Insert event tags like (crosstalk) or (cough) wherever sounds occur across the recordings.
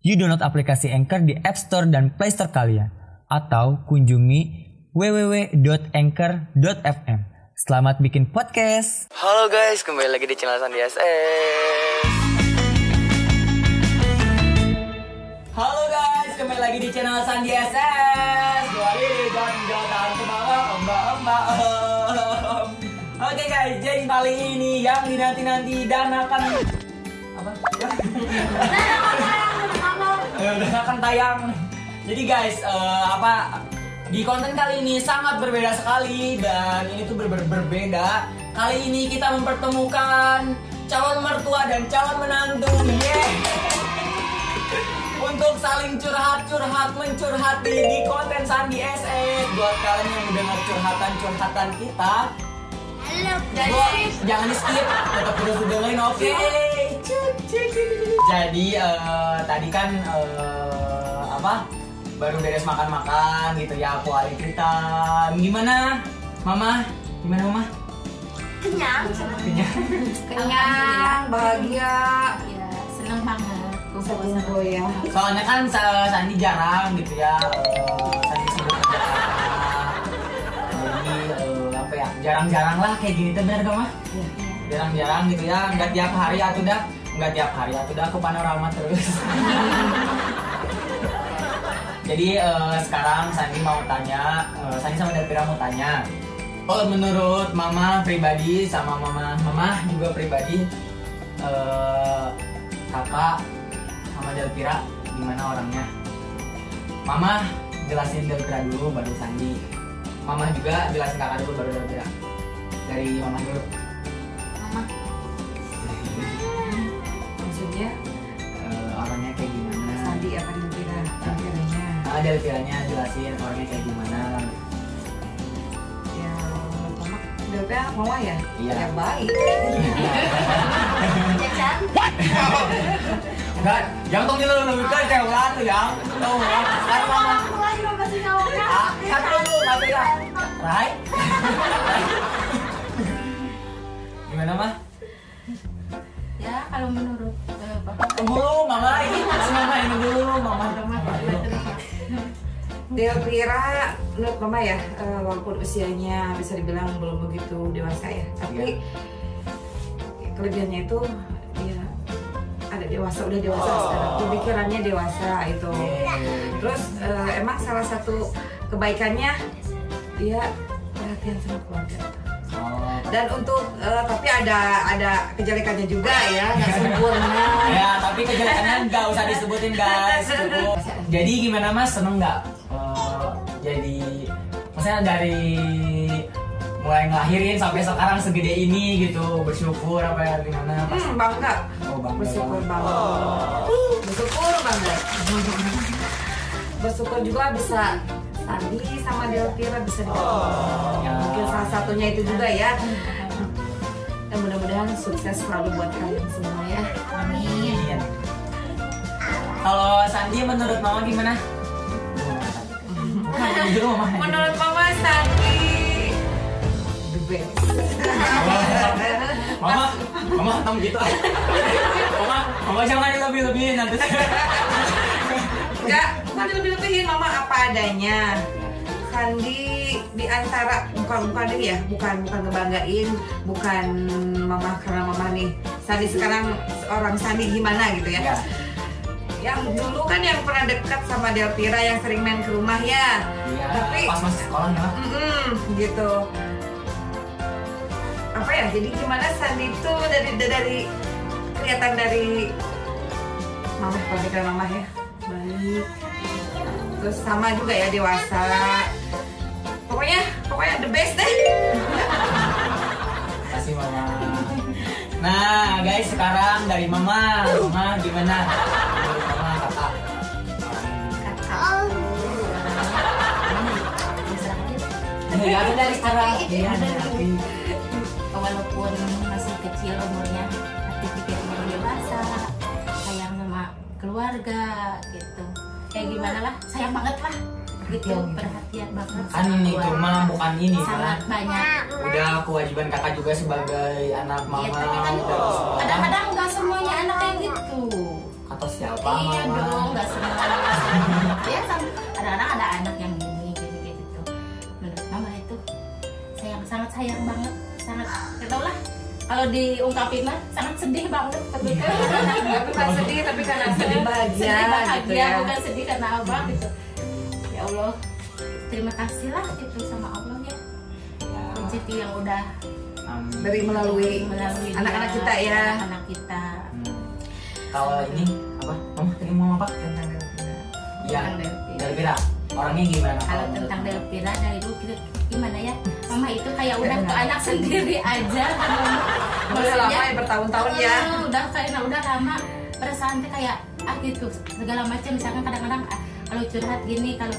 You download aplikasi Anchor di App Store dan Play Store kalian. Atau kunjungi www.anchor.fm. Selamat bikin podcast. Halo guys, kembali lagi di channel Sandi SS. Halo guys, kembali lagi di channel Sandi SS. Gua dan mbak mbak. Oke guys, jadi kali ini yang dinanti-nanti dan akan apa? dan akan tayang. Jadi guys, eh, apa di konten kali ini sangat berbeda sekali dan ini tuh ber ber- berbeda. Kali ini kita mempertemukan calon mertua dan calon menantu. Yeah. Untuk saling curhat-curhat mencurhati di konten Sandi SS buat kalian yang mendengar curhatan-curhatan kita. Gua- jangan di skip, tetap terus dengerin oke. Jadi eh, tadi kan eh, apa? Baru beres makan-makan gitu ya aku Ali cerita. Gimana? Mama? Gimana Mama? kenyang Kenyang. kenyang bahagia ya seneng banget tunggu ya Soalnya kan Sa- Sandi jarang gitu ya. eh, Sandi sibuk kerja. Jadi eh, apa ya? Jarang-jarang lah kayak gini tuh bener gak mah? Jarang-jarang gitu ya. Nggak tiap hari atau dah nggak tiap hari atau dah ke panorama terus. (laughs) Jadi eh, sekarang Sandi mau tanya, eh, Sandi sama Delpira mau tanya. Oh menurut Mama pribadi sama Mama Mama juga pribadi, eh, kakak sama Delpira gimana orangnya? Mama jelasin Delpira dulu baru Sandi. Mama juga jelasin kakak dulu baru Delpira. Dari Mama dulu. mama akhirnya Ah, Delpiranya jelasin orangnya kayak gimana. ya anak mama ya Iya. yang baik (laughs) Enggak, yang tong dulu lebih ke cewek tuh yang. Tahu nggak? Sekarang Mama mulai dong kasih Ah, dulu, satu ya. Right? (laughs) Gimana mah? ya kalau menurut eh, bapak Tunggu mama ini masih mama ini dulu, mama mama dulu. Delpira menurut mama ya eh, walaupun usianya bisa dibilang belum begitu dewasa ya tapi kelebihannya itu ya ada dewasa udah dewasa Oh. sekarang pemikirannya dewasa itu Terus eh, emang salah satu kebaikannya dia perhatian sama keluarga. Oh. Dan untuk eh, tapi ada ada kejelekannya juga ya, nggak sempurna. Ya, tapi kejelekannya nggak usah disebutin guys. (laughs) Jadi gimana mas? Seneng nggak? Jadi, maksudnya dari mulai ngelahirin sampai sekarang segede ini gitu bersyukur apa ya gimana pas Hmm, bangga. oh bangga Bersyukur banget. banget. Bersyukur banget. Bersyukur juga bisa Sandi sama Delpira bisa diketemu. Ya. Mungkin salah satunya itu juga ya. Dan mudah-mudahan sukses selalu buat kalian semua ya. amin. Kalau Sandi menurut Mama gimana? Menurut Mama Sandi the best. Mama, Mama kamu gitu. Mama, Mama jangan lebih-lebihin nanti. Enggak, bukan lebih-lebihin Mama apa adanya. Sandi di antara bukan bukan ini ya, bukan bukan ngebanggain, bukan Mama karena Mama nih. Sandi sekarang seorang Sandi gimana gitu ya. Ya. Yang dulu kan yang pernah dekat sama Delpira yang sering main ke rumah ya. Iya. Tapi Pas masih sekolah ya. Mm-mm, gitu apa ya jadi gimana Sandi itu dari dari kelihatan dari mama pemikiran mama ya baik terus sama juga ya dewasa pokoknya pokoknya the best deh (laughs) Kasih Mama. Nah, guys, sekarang dari Mama. Mama gimana? Diatur dari sekarang. Iya, Iya, tapi walaupun masih kecil umurnya pikir umur dewasa sayang sama keluarga gitu kayak gimana lah sayang banget lah gitu perhatian banget kan ini keluarga. cuma bukan ini kan. sangat banyak Udah kewajiban kakak juga sebagai anak Iya, mama. tapi kan kadang-kadang nggak semuanya anak kayak gitu Kata siapa iya mama? dong nggak semua semua. ya sam- kadang-kadang ada anak sayang banget sangat tau lah kalau diungkapin mah sangat sedih banget tapi. Tapi bukan (laughs) sedih tapi karena sedih bahagia, sedih bahagia gitu ya. bukan sedih karena abang gitu ya Allah terima kasih lah itu sama Allah ya Ya, rezeki yang udah amin. Dari melalui melalui anak-anak kita ya. anak kita Hmm. Kalau ini apa? Mama tadi mau apa? Tentang. Tentang Delvina. Delvira. Orangnya gimana? kalau tentang? Delvira dari dulu kita gimana ya mama itu kayak udah ke anak (laughs) sendiri aja. Udah lama ya bertahun-tahun ya. eh, udah karena udah lama perasaan kayak ah gitu segala macam misalkan kadang-kadang ah, kalau curhat gini kalau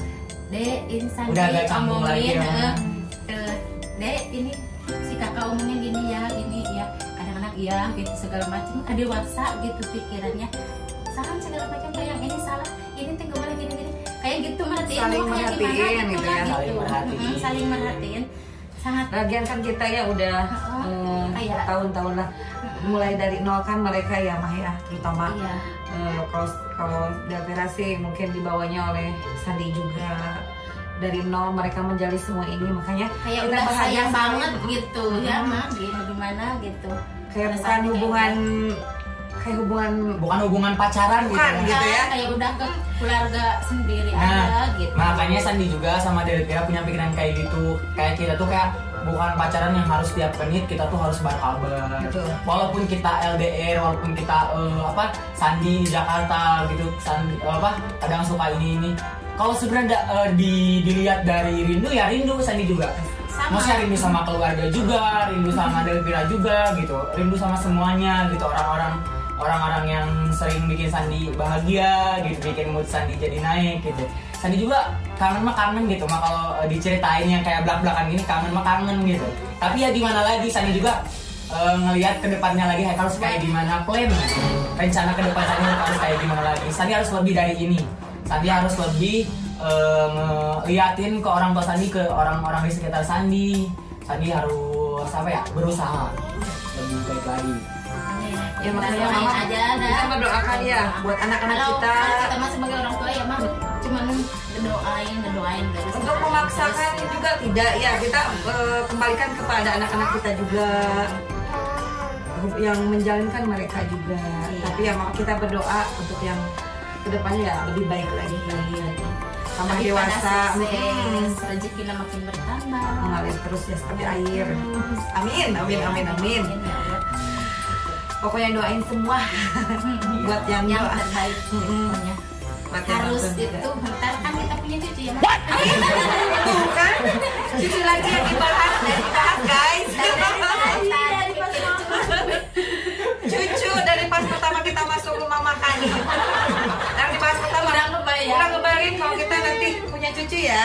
Udah agak canggung lagi ya, eh, eh, dek ini si kakak omongin gini ya gini ya kadang-kadang iya gitu segala macam ada dewasa gitu pikirannya salah segala macam kayak yang ini salah ini boleh gini gini kayak gitu merhatiin Saling merhatiin gimana gitu lah, ya. Saling merhatiin. Mm-mm, saling merhatiin. Sangat Lagian kan kita ya udah eh, tahun-tahun lah. Mulai dari nol kan mereka ya mah ya terutama iya. eh, kalau kalau Delvira sih mungkin dibawanya oleh Sandi juga. Dari nol mereka menjalin semua ini makanya kayak kita udah sayang banget gitu ya mah gitu gimana gitu. Kayak bukan hubungan kayak hubungan bukan hubungan pacaran gitu. Bukan, ya. gitu ya. kayak udah ke keluarga sendiri Nah, aja gitu Makanya Sandi juga sama Delvira punya pikiran kayak gitu. Kayak kita tuh kayak bukan pacaran yang harus tiap menit kita tuh harus berkabar. Walaupun kita LDR, walaupun kita eh, apa Sandi di Jakarta gitu, Sandi eh, apa kadang suka ini ini. Kalau sebenarnya eh, di, dilihat dari rindu ya rindu Sandi juga. sama Maksudnya rindu sama keluarga juga, rindu sama Delvira juga gitu, rindu sama semuanya gitu orang-orang orang-orang yang sering bikin Sandi bahagia gitu, bikin mood Sandi jadi naik gitu. Sandi juga kangen mah kangen gitu, mah kalau eh, diceritain yang kayak belak-belakan gini kangen mah kangen gitu. Tapi ya gimana lagi Sandi juga eh, ngelihat ke depannya lagi Haikal harus kayak gimana plan rencana ke depan Sandi harus kayak gimana lagi. Sandi harus lebih dari ini. Sandi harus lebih eh, ngeliatin ke orang tua Sandi ke orang-orang di sekitar Sandi. Sandi harus apa ya berusaha lebih baik lagi. Ya makanya mama aja kita berdoakan ya buat anak-anak kita. Kita mah sebagai orang tua ya mah cuman ngedoain ngedoain untuk memaksakan juga tidak ya. Kita eh, kembalikan kepada anak-anak kita juga. Yang menjalankan mereka juga. Iya. tapi ya kita berdoa untuk yang ke depannya ya lebih baik lagi. Sama Makin dewasa pada mm, sukses, rezekinya makin bertambah. Mengalir terus ya seperti air. Amin amin amin amin. Ya. Allah. Pokoknya doain semua. (laughs) Buat yang yang doa. terbaik. Pokoknya. Harus itu. Ntar kan kita punya cucu ya? (laughs) Tuh kan? Cucu lagi yang dibahas dan dibahas guys. Dari pas (laughs) cucu dari pas pertama kita masuk rumah makan. Yang dibahas pertama. Udah kebayang udah ngebayangin kalau kita nanti punya cucu ya.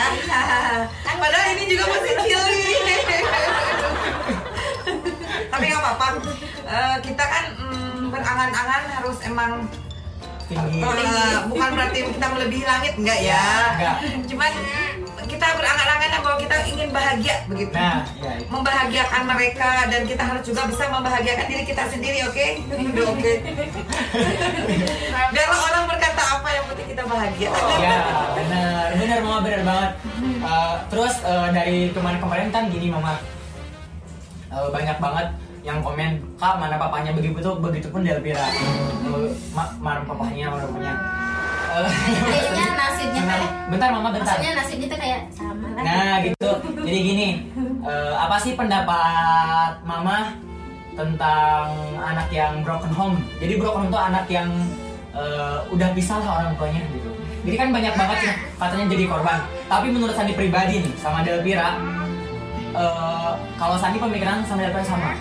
Padahal ini juga masih kecil berangan-angan harus emang Tinggi. eh, bukan berarti kita melebihi langit enggak ya Enggak. cuman kita berangan-angan bahwa kita ingin bahagia begitu Nah, ya itu. membahagiakan mereka dan kita harus juga bisa membahagiakan diri kita sendiri oke Udah, oke biarlah orang berkata apa yang penting kita bahagia Ya, benar, benar mama benar banget. Eh, terus eh, dari kemarin-kemarin kan gini mama, Eh, banyak banget yang komen kak mana papanya begitu tuh begitu pun Delvira, ma mana papanya mana papanya. Kayaknya nasibnya bentar, kayak bentar mama bentar. maksudnya nasibnya tuh kayak sama lah Nah gitu. Jadi gini, eh, apa sih pendapat mama tentang anak yang broken home? Jadi broken home tuh anak yang eh, udah pisah lah orang tuanya gitu. Jadi kan banyak banget yang katanya jadi korban. Tapi menurut Sandi pribadi nih sama Delvira, eh, kalau Sandi pemikiran sama Delvira sama.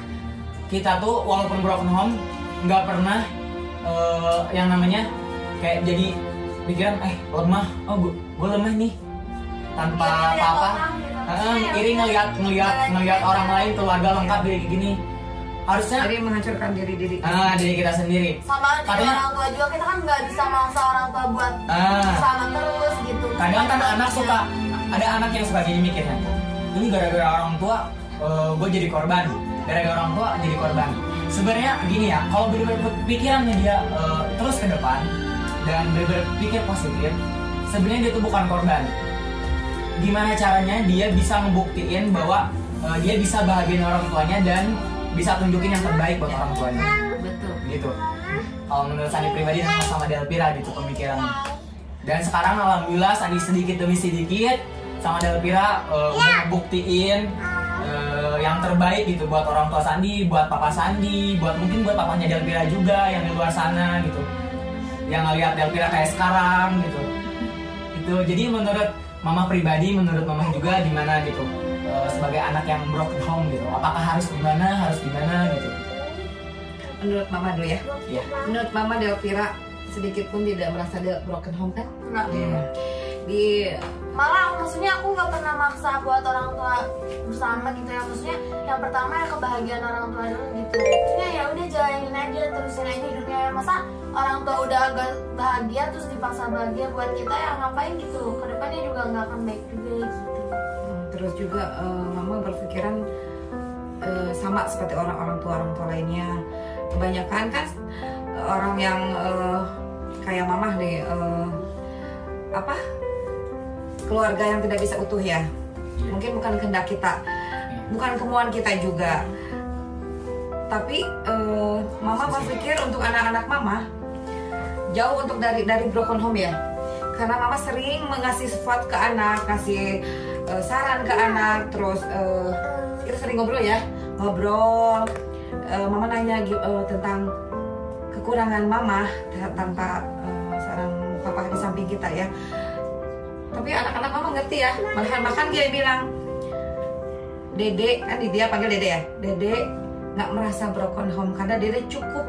Kita tuh walaupun broken home nggak pernah eh, yang namanya kayak jadi pikiran eh lemah, oh gue lemah nih. Tanpa apa-apa. Ah, ya iri udah, ngelihat ngelihat ngelihat orang lain keluarga lengkap kayak gini. Harusnya Jadi menghancurkan diri diri. ah diri kita sendiri. Sama Katanya- orang tua juga kita kan nggak bisa maksa orang tua buat Ah. sama terus gitu. Kadang kan anak suka ada anak yang suka gini mikirnya ini gara-gara orang tua gue jadi korban gara-gara orang tua jadi korban. Sebenarnya gini ya kalau berpikirannya dia eh, terus ke depan dan berpikir positif sebenarnya dia tuh bukan korban. Gimana caranya dia bisa ngebuktiin bahwa eh, dia bisa bahagiain orang tuanya dan bisa tunjukin yang terbaik buat orang tuanya. Betul. Gitu. Kalau menurut Sandi pribadi dan sama Delpira gitu pemikirannya dan sekarang alhamdulillah Sandi sedikit demi sedikit sama Delpira uh, udah ngebuktiin uh, yang terbaik gitu buat orang tua Sandi, buat papa Sandi, buat mungkin buat papanya Delpira juga yang di luar sana gitu yang ngeliat Delpira kayak sekarang gitu itu jadi menurut mama pribadi menurut mama juga gimana gitu uh, sebagai anak yang broken home gitu apakah harus gimana harus gimana gitu Menurut Mama dulu ya. Iya. Menurut Mama Delpira sedikit pun tidak merasa dia broken home kan? Nggak. Iya. Di malah maksudnya aku nggak pernah maksa buat orang tua bersama gitu ya. Maksudnya yang pertama ya kebahagiaan orang tua dulu gitu. Maksudnya ya udah jalanin aja terusin aja hidupnya. Masa orang tua udah agak bahagia terus dipaksa bahagia buat kita ya ngapain gitu? Ke depannya juga nggak akan baik juga gitu. Hmm, terus juga eh, mama berpikiran eh, sama seperti orang-orang tua orang tua lainnya. Kebanyakan kan orang yang eh, kayak mama nih eh, apa keluarga yang tidak bisa utuh ya. Mungkin bukan kehendak kita bukan kemauan kita juga. Tapi eh, mama berpikir untuk anak-anak mama jauh untuk dari dari broken home ya. Karena mama sering mengasih support ke anak kasih eh, saran ke anak terus eh, kita sering ngobrol ya. Ngobrol Eh, mama nanya eh, tentang kekurangan mama ta- tanpa eh, seorang papa di samping kita ya tapi anak-anak mama ngerti ya. Bahkan bahkan dia bilang dede kan dia panggil dede ya. Dede nggak merasa broken home karena dede cukup.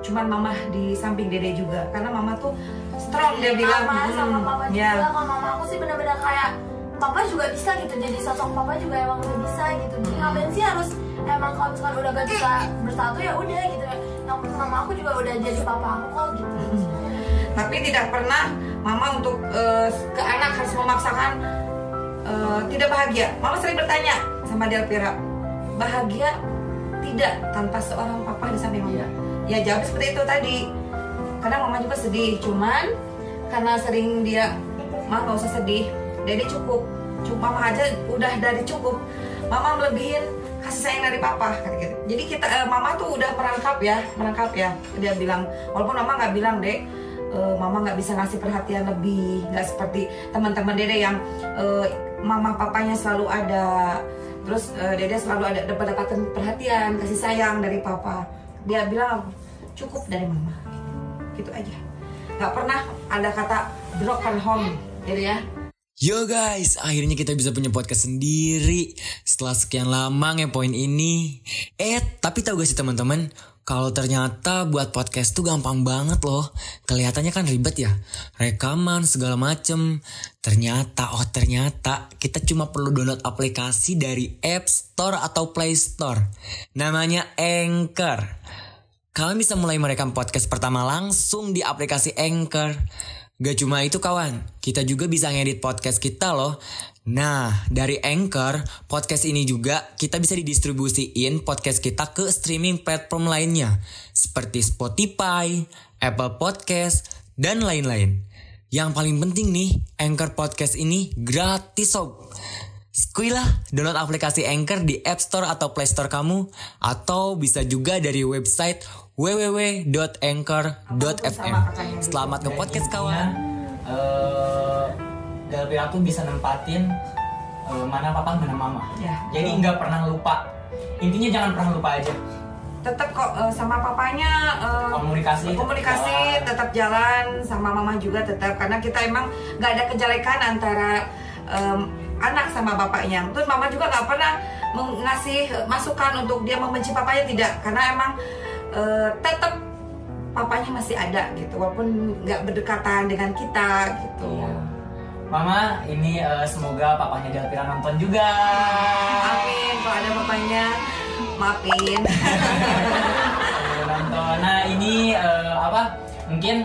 Cuman mama di samping dede juga. Karena mama tuh strong dia bilang. mama sama "Hmm, papa juga. Ya kalau mama aku sih benar-benar kayak papa juga bisa gitu. Jadi sosok papa juga emang udah bisa gitu. Jadi Hmm. ngapain sih harus emang kalau misalkan udah gak bisa bersatu ya udah gitu. Yang mama aku juga udah jadi papa aku kok gitu tapi tidak pernah mama untuk eh, ke anak harus memaksakan eh, tidak bahagia. Mama sering bertanya sama Delpira, bahagia tidak tanpa seorang papa di samping mama? Iya. Ya jawab seperti itu tadi. Karena mama juga sedih, cuman karena sering dia, mama gak usah sedih, Dede cukup, cuma mama aja udah dari cukup. Mama melebihin kasih sayang dari papa gitu. Jadi kita eh, mama tuh udah merangkap ya, merangkap ya. Dia bilang, walaupun mama nggak bilang dek, eh, mama nggak bisa ngasih perhatian lebih, nggak seperti teman-teman dede yang eh, mama papanya selalu ada, terus eh, dede selalu ada dapat dapatan perhatian, kasih sayang dari papa. Dia bilang cukup dari mama, gitu aja. Nggak pernah ada kata broken home, dede ya. Yo guys, akhirnya kita bisa punya podcast sendiri setelah sekian lama ngepoin ini. Eh, tapi tahu gak sih teman-teman, kalau ternyata buat podcast tuh gampang banget loh. Kelihatannya kan ribet ya, rekaman segala macem. Ternyata, oh ternyata kita cuma perlu download aplikasi dari App Store atau Play Store. Namanya Anchor. Kalian bisa mulai merekam podcast pertama langsung di aplikasi Anchor. Gak cuma itu kawan, kita juga bisa ngedit podcast kita loh. Nah, dari Anchor, podcast ini juga kita bisa didistribusiin podcast kita ke streaming platform lainnya. Seperti Spotify, Apple Podcast, dan lain-lain. Yang paling penting nih, Anchor Podcast ini gratis sob. Skuilah download aplikasi Anchor di App Store atau Play Store kamu atau bisa juga dari website www.anchor.fm. Selamat ke podcast kawan. eh Delpira tuh bisa nempatin eh, mana papa mana mama. Ya, Jadi nggak pernah lupa. Intinya jangan pernah lupa aja. Tetap kok eh, sama papanya eh, Komunikasi. komunikasi jalan. tetap jalan sama mama juga tetap karena kita emang nggak ada kejelekan antara em, anak sama bapaknya terus mama juga nggak pernah mengasih masukan untuk dia membenci papanya tidak karena emang eh, tetap papanya masih ada gitu walaupun nggak berdekatan dengan kita gitu Iya. Mama ini eh, semoga papanya Delpira nonton juga. Amin. Kalau ada bapaknya, maafin. Nonton. Nah ini eh, apa? Mungkin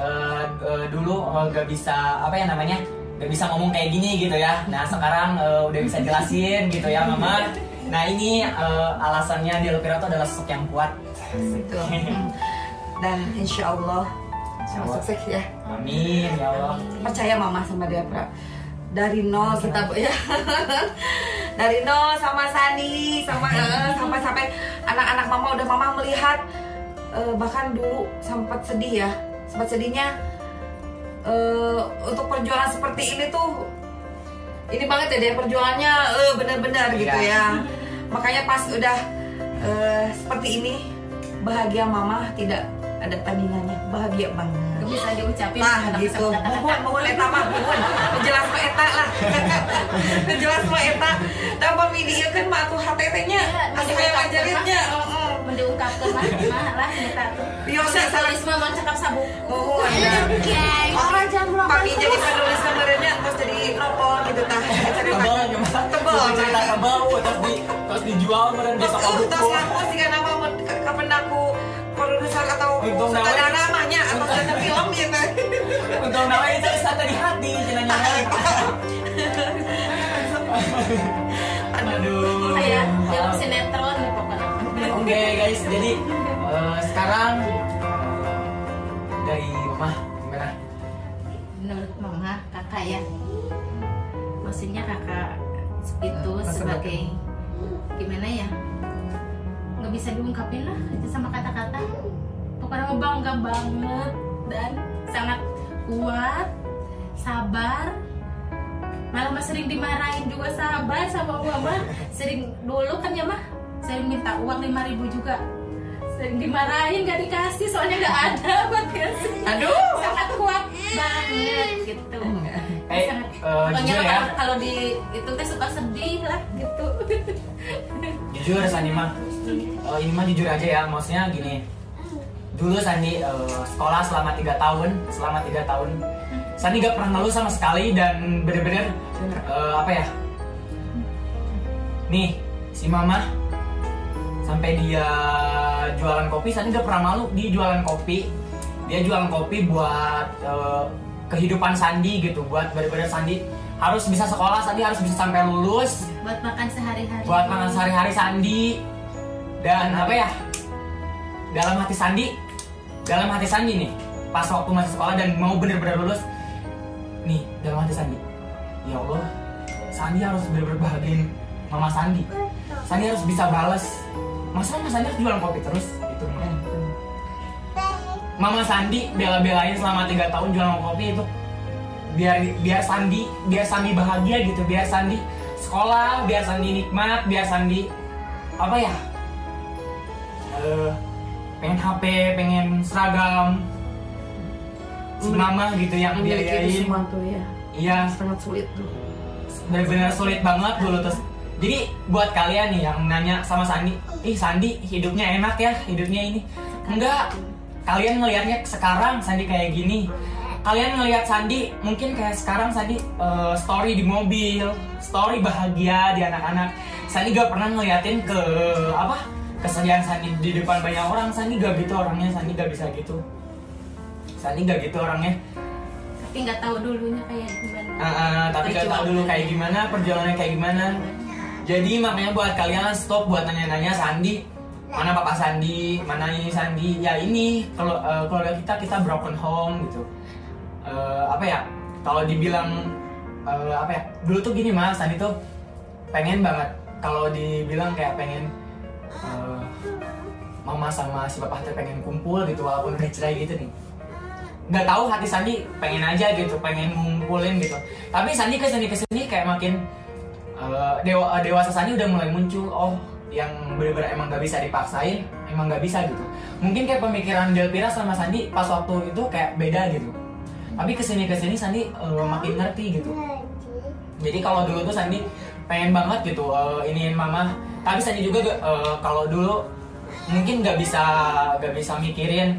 eh, eh, dulu eh, gak bisa apa ya namanya? Gak bisa ngomong kayak gini gitu ya. Nah sekarang eh, udah bisa jelasin gitu ya Mama. Nah ini eh, alasannya Delpira itu adalah sosok yang kuat. Betul. Hmm. (laughs) Dan insya Allah, Allah. sukses ya. Amin ya Allah. percaya mama sama dia Pra. dari nol kita bu ya (laughs) dari nol sama Sani sama eh, sampai sampai anak-anak mama udah mama melihat eh, bahkan dulu sempat sedih ya sempat sedihnya eh, untuk perjuangan seperti ini tuh ini banget ya deh perjuangannya eh, benar-benar gitu Iya. ya. Makanya pas udah eh, seperti ini bahagia mama tidak ada tandingannya. Bahagia banget. Bisa diucapin Nah gitu, mohon mohon eta mah mohon, jelas mah eta lah, (laughs) jelas mah eta. Tanpa video kan mah tuh HTT-nya, Iya, masih media mendiungkapkan mah mah lah nyata tuh Iya, saya salah tulis mah mau cakap sabuk mohon ya. Orang jam berapa? Papi jadi penulis kameranya terus jadi novel gitu tah. Cerita Tebal gimana? Tebal, cerita tebal, terus di terus dijual kemudian di toko uh, terus buku. ngaku sih kan nama kapan aku produser atau nama- sutradara namanya atau sutradara film gitu. Untuk namanya itu santai di hati, jenanya. (laughs) Aduh. kayak film sinetron nih pokoknya Oke guys, jadi eh, sekarang dari mama gimana? menurut mama kakak ya maksudnya kakak itu Masa sebagai gimana ya? Nggak bisa diungkapin lah itu sama kata-kata. Pokoknya mau bangga banget dan sangat kuat sabar. Malah mah sering dimarahin juga sabar sama mama. Sering dulu kan ya mah sering minta uang 5000 juga sering dimarahin gak dikasih soalnya nggak ada buat kasih Aduh. sangat kuat banget gitu Eh, sangat eh, pokoknya jujur ya. kalau- di itu teh suka sedih lah gitu Jujur Sandi mah, eh, ini mah jujur aja ya, maksudnya gini. Dulu Sandi eh, sekolah selama tiga tahun, selama tiga tahun, Sandi gak pernah ngeluh sama sekali dan bener-bener eh, apa ya? Nih, si Mama sampai dia jualan kopi, Sandi gak pernah malu di jualan kopi. Dia jualan kopi buat eh, kehidupan Sandi gitu, buat bener-bener Sandi. Harus bisa sekolah, Sandi harus bisa sampai lulus. Buat makan sehari-hari. Buat makan sehari-hari Sandi. Dan apa ya? Dalam hati Sandi dalam hati Sandi nih pas waktu masih sekolah dan mau bener-bener lulus nih dalam hati Sandi ya Allah Sandi harus bener-bener bahagiin Mama Sandi. Sandi harus bisa balas masa Mama Sandi harus jualan kopi terus? Itu mah Mama Sandi bela-belain selama tiga tahun jualan kopi itu. Biar biar Sandi biar Sandi bahagia gitu. Biar Sandi sekolah biar Sandi nikmat biar Sandi apa ya? Eh, pengen HP pengen seragam si mama gitu yang biayain. ya iya. Sangat sulit tuh. benar-benar sulit banget dulu terus jadi buat kalian nih yang nanya sama Sandi ih Sandi hidupnya enak ya hidupnya ini? Enggak. Kalian ngelihatnya sekarang Sandi kayak gini. Kalian ngelihat Sandi mungkin kayak sekarang Sandi eh, story di mobil story bahagia di anak-anak. Sandi gak pernah ngeliatin ke apa kesedihan Sandi di depan banyak orang. Sandi gak gitu orangnya Sandi gak bisa gitu. Sandi gak gitu orangnya. Tapi nggak tahu dulunya kayak gimana. Ah, ah, tapi gak tahu dulu kayak gimana perjalanannya kayak gimana jadi makanya buat kalian stop buat nanya-nanya Sandi. Mana papa Sandi mana ini Sandi. Ya ini kalau eh, keluarga kita kita broken home gitu. Eh, apa ya kalau dibilang eh, apa ya dulu tuh gini mas Sandi tuh pengen banget. Kalau dibilang kayak pengen eh, mama sama si papa tuh pengen kumpul gitu walaupun udah cerai gitu nih. Nggak tahu hati Sandi pengen aja gitu pengen ngumpulin gitu. Tapi Sandi ke Sandi ke sini kayak makin eh, dewa dewasa Sandi udah mulai muncul oh yang bener-bener emang gak bisa dipaksain emang gak bisa gitu. Mungkin kayak pemikiran Delpira sama Sandi pas waktu itu kayak beda gitu. Tapi ke sini ke sini Sandi eh, makin ngerti gitu. Jadi kalau dulu tuh Sandi pengen banget gitu eh, iniin mama. Tapi Sandi juga eh, kalau dulu mungkin nggak bisa nggak bisa mikirin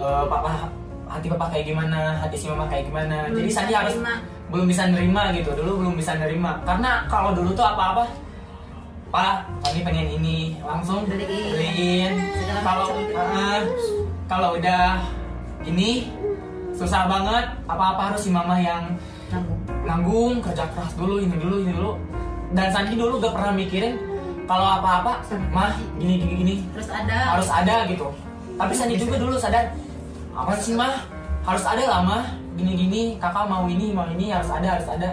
eh, papa hati papa kayak gimana hati si mama kayak gimana. Jadi bisa Sandi harus. Belum bisa nerima gitu dulu belum bisa nerima. Karena kalau dulu tuh apa-apa pak kami pengen ini. Langsung Beliin. kalau ah, kalau udah ini susah banget apa-apa harus si mama yang Nanggung. nanggung kerja keras dulu ini dulu ini dulu. Dan Sandi dulu gak pernah mikirin kalau apa-apa mah gini gini gini. Terus ada. Harus ada gitu. Tapi Sandi juga dulu sadar apa sih mah? Harus ada lah mah gini gini kakak mau ini mau ini harus ada harus ada.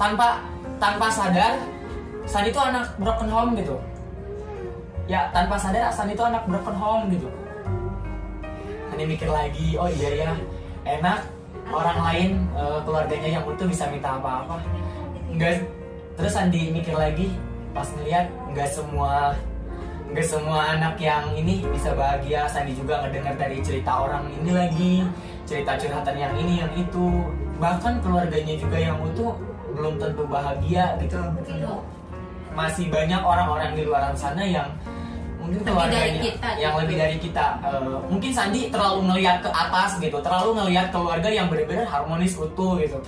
Tanpa tanpa sadar Sandi itu anak broken home gitu. Ya tanpa sadar Sandi itu anak broken home gitu. Sandi mikir lagi oh iya ya enak orang lain eh, keluarganya yang utuh bisa minta apa-apa. Enggak terus Sandi mikir lagi pas ngeliat nggak semua nggak semua anak yang ini bisa bahagia. Sandi juga ngedengar dari cerita orang ini lagi cerita curhatan yang ini yang itu. Bahkan keluarganya juga yang utuh belum tentu bahagia gitu. Gitu. masih banyak orang-orang di luar sana yang mungkin Lebih keluarganya dari kita, yang gitu. lebih dari kita. Eh, mungkin Sandi terlalu ngelihat ke atas gitu. Terlalu ngelihat keluarga yang benar-benar harmonis utuh gitu.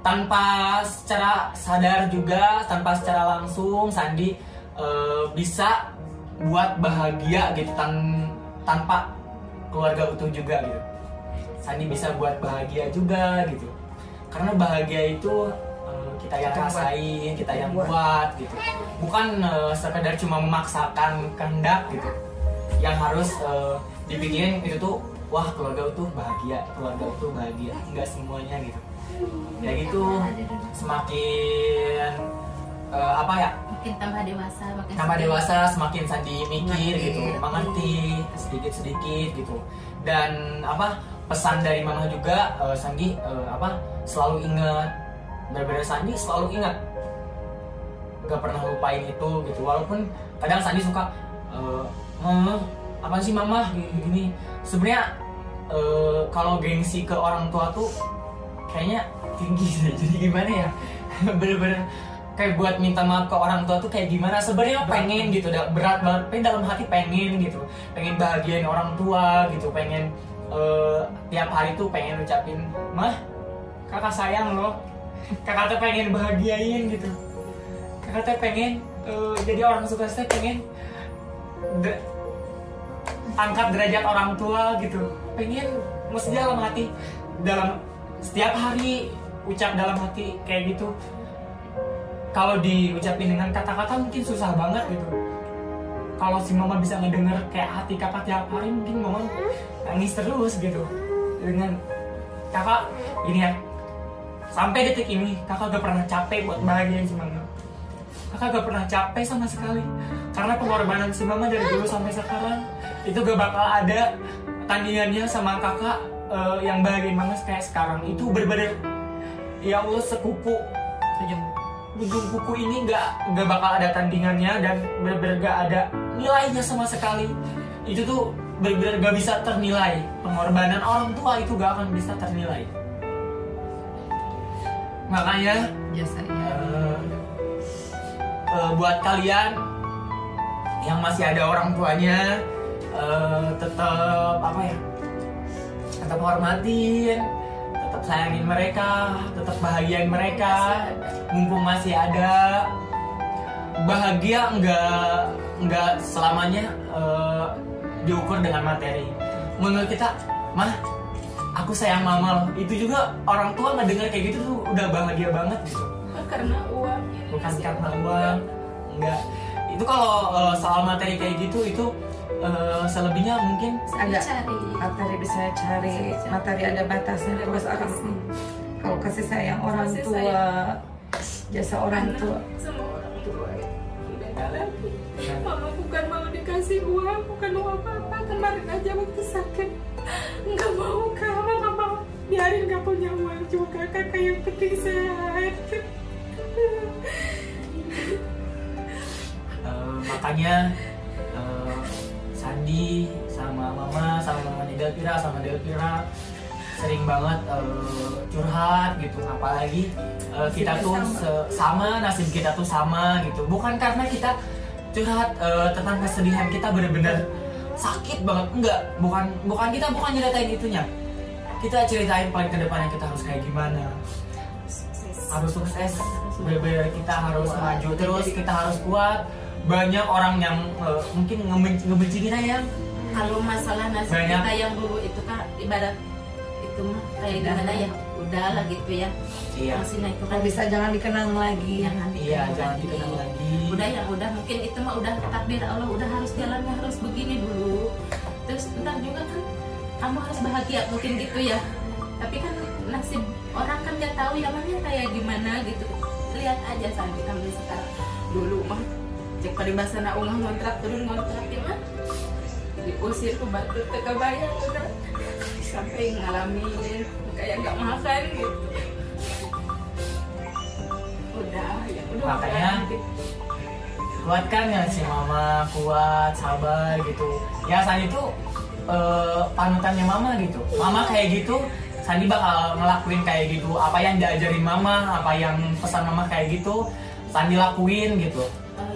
Tanpa secara sadar juga tanpa secara langsung Sandi eh, bisa buat bahagia gitu tan- tanpa keluarga utuh juga gitu. Sandi bisa buat bahagia juga gitu. Karena bahagia itu eh, kita yang Kita buat. rasain kita yang buat. buat gitu. Bukan eh, sekedar cuma memaksakan kehendak gitu. Yang harus eh, dipikirin itu tuh wah keluarga utuh bahagia keluarga utuh bahagia. Nggak semuanya gitu. Ya gitu semakin eh, apa ya makin tambah dewasa makin tambah sedih. dewasa semakin Sandi mikir Ngerti. gitu mengerti sedikit sedikit gitu. Dan apa pesan dari mama juga eh, Sandi eh, apa selalu ingat. Benar-benar Sandi selalu ingat. Gak pernah lupain itu gitu. Walaupun kadang Sandi suka "Eh, apa sih mama? gini, gini. sebenarnya eh, kalau gengsi ke orang tua tuh kayaknya tinggi (laughs) jadi gimana ya? Bener-bener kayak buat minta maaf ke orang tua tuh kayak gimana? Sebenarnya pengen gitu berat banget pengen dalam hati pengen gitu. Pengen bahagiain orang tua gitu pengen eh, tiap hari tuh pengen ucapin mah kakak sayang loh. Kakak tuh pengen bahagiain gitu. Kakak tuh pengen eh, jadi orang sukses tuh pengen de- angkat derajat orang tua gitu. Pengen mesti dalam hati dalam setiap hari ucap dalam hati kayak gitu kalau diucapin dengan kata-kata mungkin susah banget gitu. Kalau si mama bisa ngedenger kayak hati kakak tiap hari mungkin mama nangis terus gitu. Dengan kakak ini ya. Sampai detik ini kakak gak pernah capek buat bahagiain si mama. Kakak gak pernah capek sama sekali. Karena pengorbanan si mama dari dulu sampai sekarang itu gak bakal ada tandingannya sama kakak eh, yang bahagiain mama kayak sekarang. Itu bener-bener ya Allah sekupu ujung ujung kuku ini gak gak bakal ada tandingannya dan bener-bener gak ada nilainya sama sekali. Itu tuh bener-bener gak bisa ternilai. Pengorbanan orang tua itu gak akan bisa ternilai. Makanya jasanya eh, eh, buat kalian yang masih ada orang tuanya eh, tetap apa ya tetap hormatin tetap sayangin mereka tetap bahagiain mereka mumpung masih ada. Bahagia nggak nggak selamanya eh, diukur dengan materi. Menurut kita mah aku sayang mama loh. Itu juga orang tua nggak dengar kayak gitu tuh udah bahagia banget gitu. Karena uang bukan karena uang enggak itu kalau eh, soal materi kayak gitu itu eh, selebihnya mungkin ada cari materi bisa cari materi ada batasnya. Terus akan kalau kasih sayang orang Kasih tua sayang. jasa orang tua. semua orang tua lagi mama bukan mau dikasih uang bukan mau apa-apa. Kemarin aja waktu sakit. Nggak mau kak. Mama nggak mau. Biarin nggak punya uang juga kakak yang penting sehat eh, makanya eh, Sandi sama mama sama mamanya Delpira sama Delpira sering banget eh, curhat gitu. Apalagi eh, kita tuh sama. nasib kita tuh sama gitu. Bukan karena kita curhat eh, tentang kesedihan kita bener-bener sakit banget. Enggak bukan bukan kita bukan nyeritain itunya. Kita ceritain paling ke depannya kita harus kayak gimana. Harus sukses. Bener kita harus maju terus kita harus kuat banyak orang yang eh, mungkin ngebenci, ngebenci kita ya. Kalau masalah nasib Banyak. kita yang dulu itu kan ibarat itu mah kayak gimana ya? Udah lah gitu ya. Iya. Masih naik itu kan Kalau bisa jangan dikenang lagi. jangan iya dikenang jangan lagi. dikenal lagi. Udah yang udah. Mungkin itu mah udah takdir Allah. Udah harus jalannya harus begini dulu. Terus ntar juga kan kamu harus bahagia. Mungkin gitu ya. Tapi kan nasib orang kan nggak tahu ya mana kayak gimana gitu. Lihat aja sampai kami sekarang. Dulu mah cek paribasana ulah ngontrak turun ngontrak ya diusir ke batu ke kebayang udah sampai ngalamin kayak nggak makan gitu. Udah ya udah Makanya, kuatkan ya si mama kuat sabar gitu. Ya Sandi tuh eh, panutannya mama gitu. Mama kayak gitu Sandi bakal ngelakuin kayak gitu. Apa yang diajarin mama apa yang pesan mama kayak gitu Sandi lakuin gitu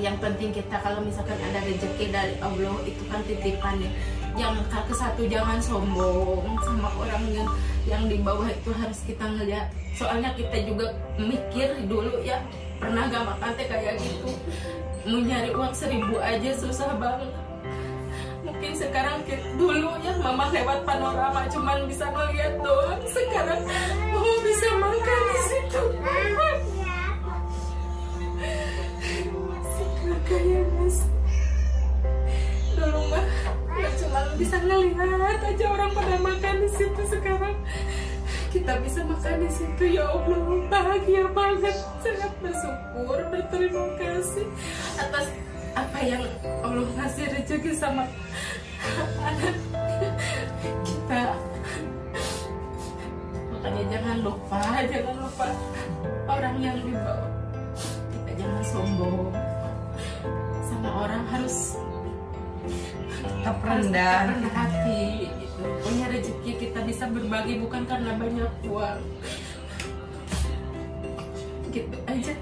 yang penting kita kalau misalkan ada rezeki dari Allah itu kan titipan ya. Yang ke satu jangan sombong sama orang yang yang di bawah itu harus kita ngeliat. Soalnya kita juga mikir dulu ya pernah gak makan teh kayak gitu? Mau nyari uang seribu aja susah banget. Mungkin sekarang dulu ya mama lewat panorama cuman bisa ngeliat doang. Sekarang mama bisa makan di situ sekarang kayak mas dulu mah ya cuma bisa ngelihat aja orang pada makan di situ sekarang. Kita bisa makan di situ ya Allah. Bahagia banget. Sangat bersyukur berterima kasih atas apa yang Allah ngasih rezeki sama anak kita. Makanya jangan lupa jangan lupa orang yang di bawah kita jangan sombong sama orang harus Tetap harus rendah. rendah hati gitu. punya rezeki kita bisa berbagi bukan karena banyak uang gitu aja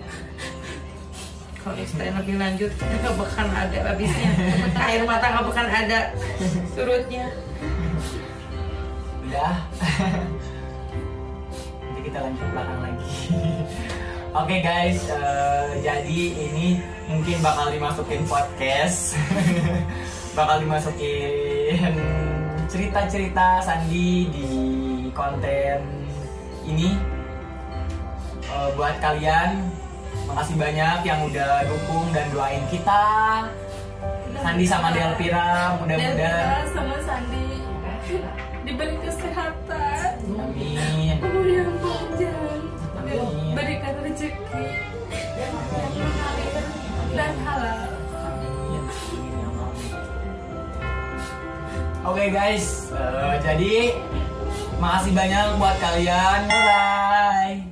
Kalau explain lebih lanjut, nggak bakal ada habisnya. (laughs) Air mata nggak bakal ada surutnya. udah (laughs) nanti kita lanjut belakang lagi (laughs) oke guys eh, jadi ini mungkin bakal dimasukin podcast. (laughs) Bakal dimasukin cerita-cerita Sandi di konten ini. Eh, buat kalian makasih banyak yang udah dukung dan doain kita. Sandi sama Delpira mudah-mudahan. Sama Sandi. (laughs) Diberi kesehatan. Amin. Umur yang panjang. Berikan rezeki dan halal Oke guys, eh, jadi makasih banyak buat kalian. Bye.